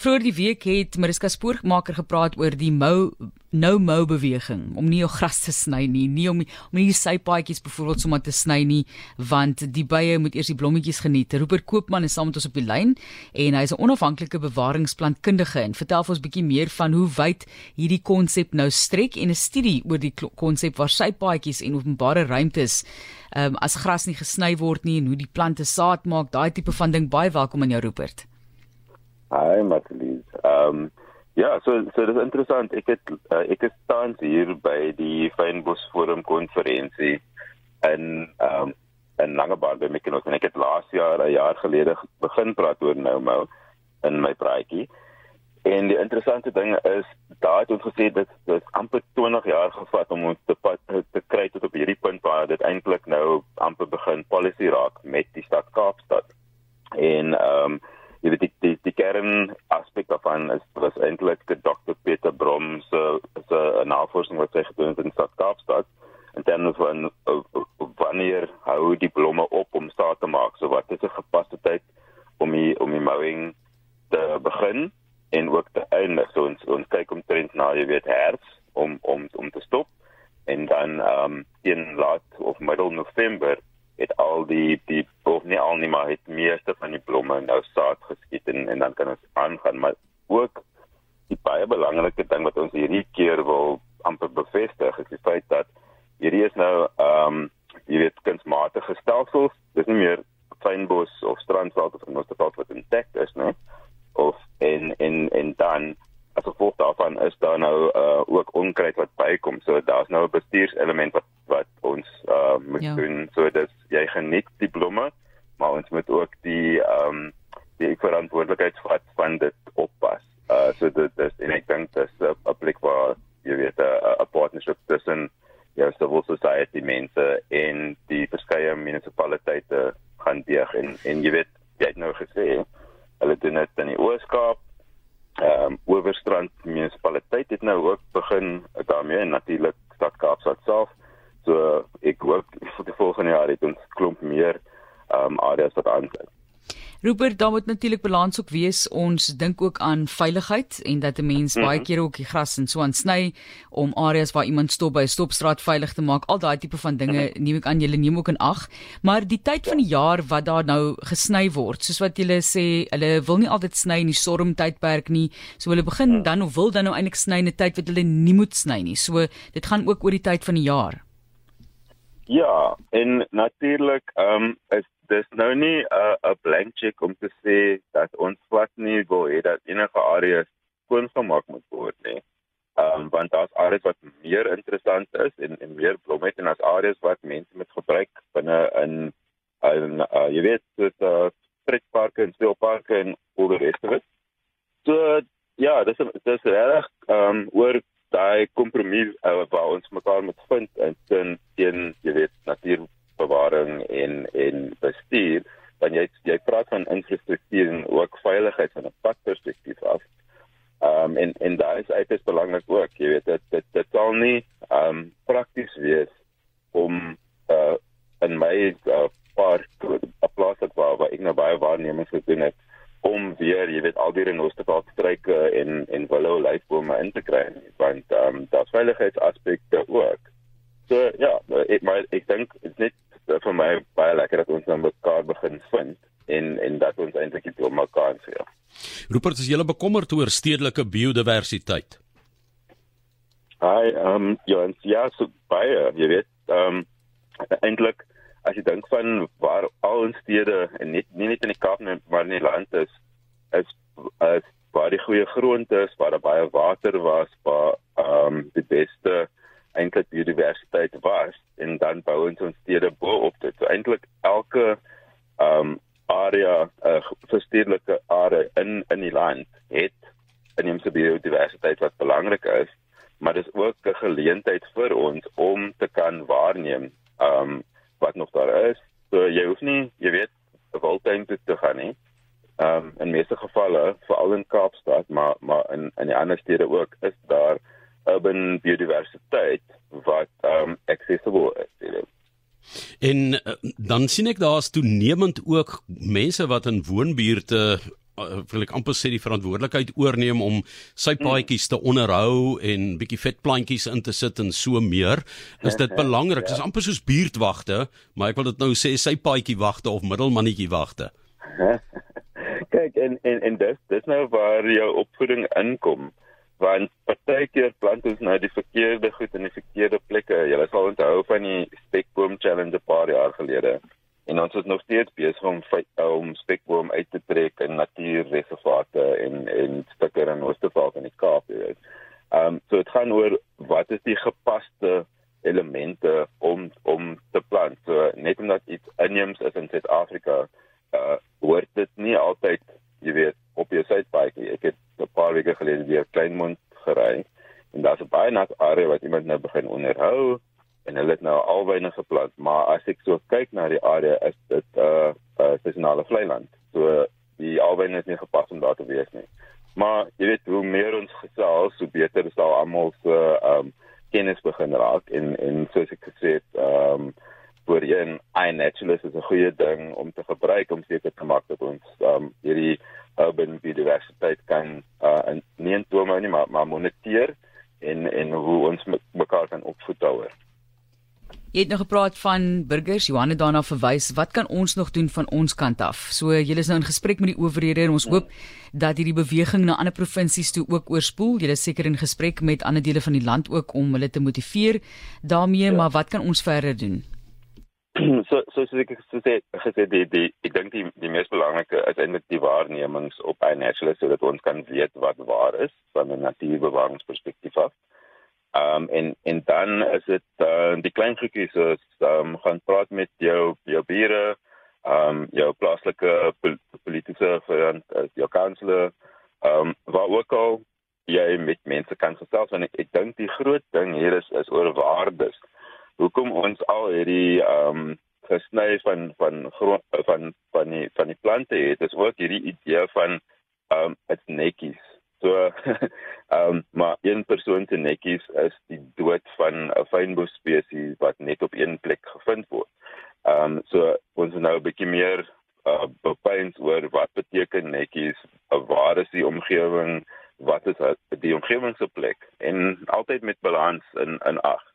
Vroeger die week het Mariska Spoormaker gepraat oor die mou no mow beweging om nie jou gras te sny nie, nie om om nie die sypaadjies byvoorbeeld sommer te sny nie, want die bye moet eers die blommetjies geniet. Rupert Koopman is saam met ons op die lyn en hy is 'n onafhanklike bewaringsplantkundige en vertel vir ons bietjie meer van hoe wyd hierdie konsep nou strek en 'n studie oor die konsep waar sypaadjies en openbare ruimtes um, as gras nie gesny word nie en hoe die plante saad maak, daai tipe van ding baie welkom in jou Rupert. Hi Matlies. Ehm um, ja, so so dit is interessant. Ek het uh, ek is tans hier by die Fynbos Forum konferensie in ehm um, in Langebaan by Mykonos en ek het laas jaar 'n jaar gelede begin praat oor nou nou in my praatjie. En die interessante ding is daar het ons gesê dit dit amper 20 jaar gevat om ons te pad, te kry tot op hierdie punt waar dit eintlik nou amper begin policy raak met die stad Kaapstad. En ehm um, jy weet die die, die kern aspek daarvan is was eintlik die Dr Peter Brom se se navorsing wat hy gedoen het in Stad Kaapstad en dan van uh, wanneer hou die blomme op om saad te maak? So wat is 'n gepaste tyd om die om die mowing te begin en ook te eindig? So ons ons kyk omtrent na jy weet herfs om om om te stop en dan ehm um, in laat of middel November het al die die nie al nie maar het meeste van die blomme nou saad geskiet en en dan kan ons aangaan maar ook die baie belangrike ding wat ons hierdie keer wil amper bevestig is die feit dat hierdie is nou ehm um, jy weet kunsmatige stelsels dis nie meer fynbos of strandveld of ons het wat intact is nee of en en en dan as gevolg daarvan is daar nou uh, ook onkruid wat bykom. So daar's nou 'n bestuurselement wat wat ons uh, moet ja. doen. Sodat jy geniet die blomme maar ons moet ook die ehm um, die verantwoordelikheid vat van dit oppas uh, so dit is en ek dink dit is 'n plek waar jy weet 'n partnership tussen jou civil society mense en die verskeie munisipaliteite gaan deeg en en jy weet jy het nou gesê hulle doen dit in die Ooskaap ehm um, Oeverstrand munisipaliteit het nou ook begin daarmee en natuurlik stad Kaapstad self. So ek hoop vir die volgende jaar het ons klomp meer areas wat aansluit. Rupert, daar moet natuurlik balans ook wees. Ons dink ook aan veiligheid en dat 'n mens mm -hmm. baie keer ook die gras en so aan sny om areas waar iemand stop by 'n stopstraat veilig te maak. Al daai tipe van dinge mm -hmm. neem ek aan julle neem ook in ag. Maar die tyd van die jaar wat daar nou gesny word, soos wat julle sê, hulle wil nie altyd sny in die stormtydperk nie. So hulle begin mm -hmm. dan of wil dan nou eintlik sny in 'n tyd wat hulle nie moet sny nie. So dit gaan ook oor die tyd van die jaar. Ja, en natuurlik ehm um, is dis nou nie 'n uh, 'n blank check om te sê dat ons plat nie wil hê dat enige areas skoongemaak moet word nie. Ehm um, want daar's areas wat meer interessant is en en meer blomme het en as areas wat mense met gebruik binne in in uh, jy weet soos uh, pretparke en speelparke en al die res van dit. So ja, dis dis reg ehm um, oor daai kompromie uh, waar ons mekaar moet vind in teen jy weet natuurlik bewaring en en bestuur want jy jy praat van infrastruktuur en ook veiligheid van 'n padperspektief af. Ehm um, en en daai is uiters belangrik ook, jy weet dit dit dit sal nie ehm um, prakties wees om uh in my uh, 'n plaas wat waar, waar ek nou baie waarnemings gedoen het om weer, jy weet, al die renosterpaadstruike en en willow lyfbome in te kry want ehm um, daar's veiligheidsaspekte ook. So ja, ek maar ek dink dit net vir my baie lekker dat ons nou mekaar begin vind en en dat ons eintlik dit op mekaar sien. Rupert, is jy bekommerd oor stedelike biodiversiteit? Hi, ehm um, ja, en ja, so baie, jy weet, ehm um, eintlik as jy dink van waar al ons stede en net nie net in die Kaap nie, maar in die land is, is is waar die goeie grond is, waar daar baie water was, waar ehm um, die beste eintlik biodiversiteit was en dan bou ons ons stede bo op dit. So eintlik elke ehm um, area, 'n uh, verstedelike area in in die land het immense biodiversiteit wat belangrik is, maar dis ook 'n geleentheid vir ons om te kan waarneem ehm um, wat nog daar is. So jy hoef nie, jy weet, voltyds toe te gaan nie. Ehm um, in meeste gevalle, veral in Kaapstad, maar maar in in die ander stede ook, is daar urban biodiversiteit wat um accessible is. You know. En uh, dan sien ek daar's toenemend ook mense wat in woonbuurte uh, wil ek amper sê die verantwoordelikheid oorneem om sy hmm. paadjies te onderhou en bietjie vetplantjies in te sit en so meer. Is dit belangrik? Dit ja. is amper soos buurtwagte, maar ek wil dit nou sê sy paadjie wagte of middelmannetjie wagte. Kyk en en en dis dis nou waar jou opvoeding inkom want partykeer plant ons nou die verkeerde goed in die verkeerde plekke. Jy sal onthou van die spekboom challenge 'n paar jaar gelede. En ons is nog steeds besig om om spekboom uit te trek in natuurreservate en en stukke in Oostervaart in die Kaap, jy weet. Ehm um, so dit gaan oor wat is die gepaste elemente om om te plant. So net omdat iets inheems is in Suid-Afrika, uh hoort dit nie altyd, jy weet, op jou suidpaadjie. Ek het 'n paar weke gelede deur Kleinmond gery en daar's 'n baie nat area wat iemand nou begin onderhou en hulle het nou alwyne geplant, maar as ek so kyk na die area is dit 'n uh, uh, seisonale vlei land. So die alwyne is nie gepas om daar te wees nie. Maar jy weet hoe meer ons gesels, hoe beter sal almal se ehm um, kennis begin raak en en soos ek gesê het, ehm um, vir een iNaturalist is 'n goeie ding om te gebruik om seker te maak dat ons ehm um, hierdie urban biodiversiteit kan uh nie in tome nie maar maar moniteer en en hoe ons mekaar kan opvoed daaroor. Jy het nog gepraat van burgers, Johanne daarna verwys. Wat kan ons nog doen van ons kant af? So julle is nou in gesprek met die owerhede en ons hoop dat hierdie beweging na ander provinsies toe ook oorspoel. Julle is seker in gesprek met ander dele van die land ook om hulle te motiveer daarmee, ja. maar wat kan ons verder doen? so so so ek so sê gesê die die ek dink die die mees belangrike is eintlik die waarnemings op een natural sodat ons kan weet wat waar is van 'n natuurbewaringsperspektief af. Ehm um, en en dan is dit uh, die klein groepies so ehm um, gaan praat met jou jou bure, ehm um, jou plaaslike politieke verant jou kanselier ehm um, waar ook al jy met mense kan gesels want ek, ek dink die groot ding hier is is oor waardes hoekom ons al hierdie ehm um, gesny van van grond van van die van die plante het is ook hierdie idee van ehm um, dit netjies. So ehm um, maar een persoon se netjies is die dood van 'n fynbos spesies wat net op een plek gevind word. Ehm um, so ons nou 'n bietjie meer uh, bepains oor wat beteken netjies, waar is die omgewing, wat is die omgewing se plek en altyd met balans in in ag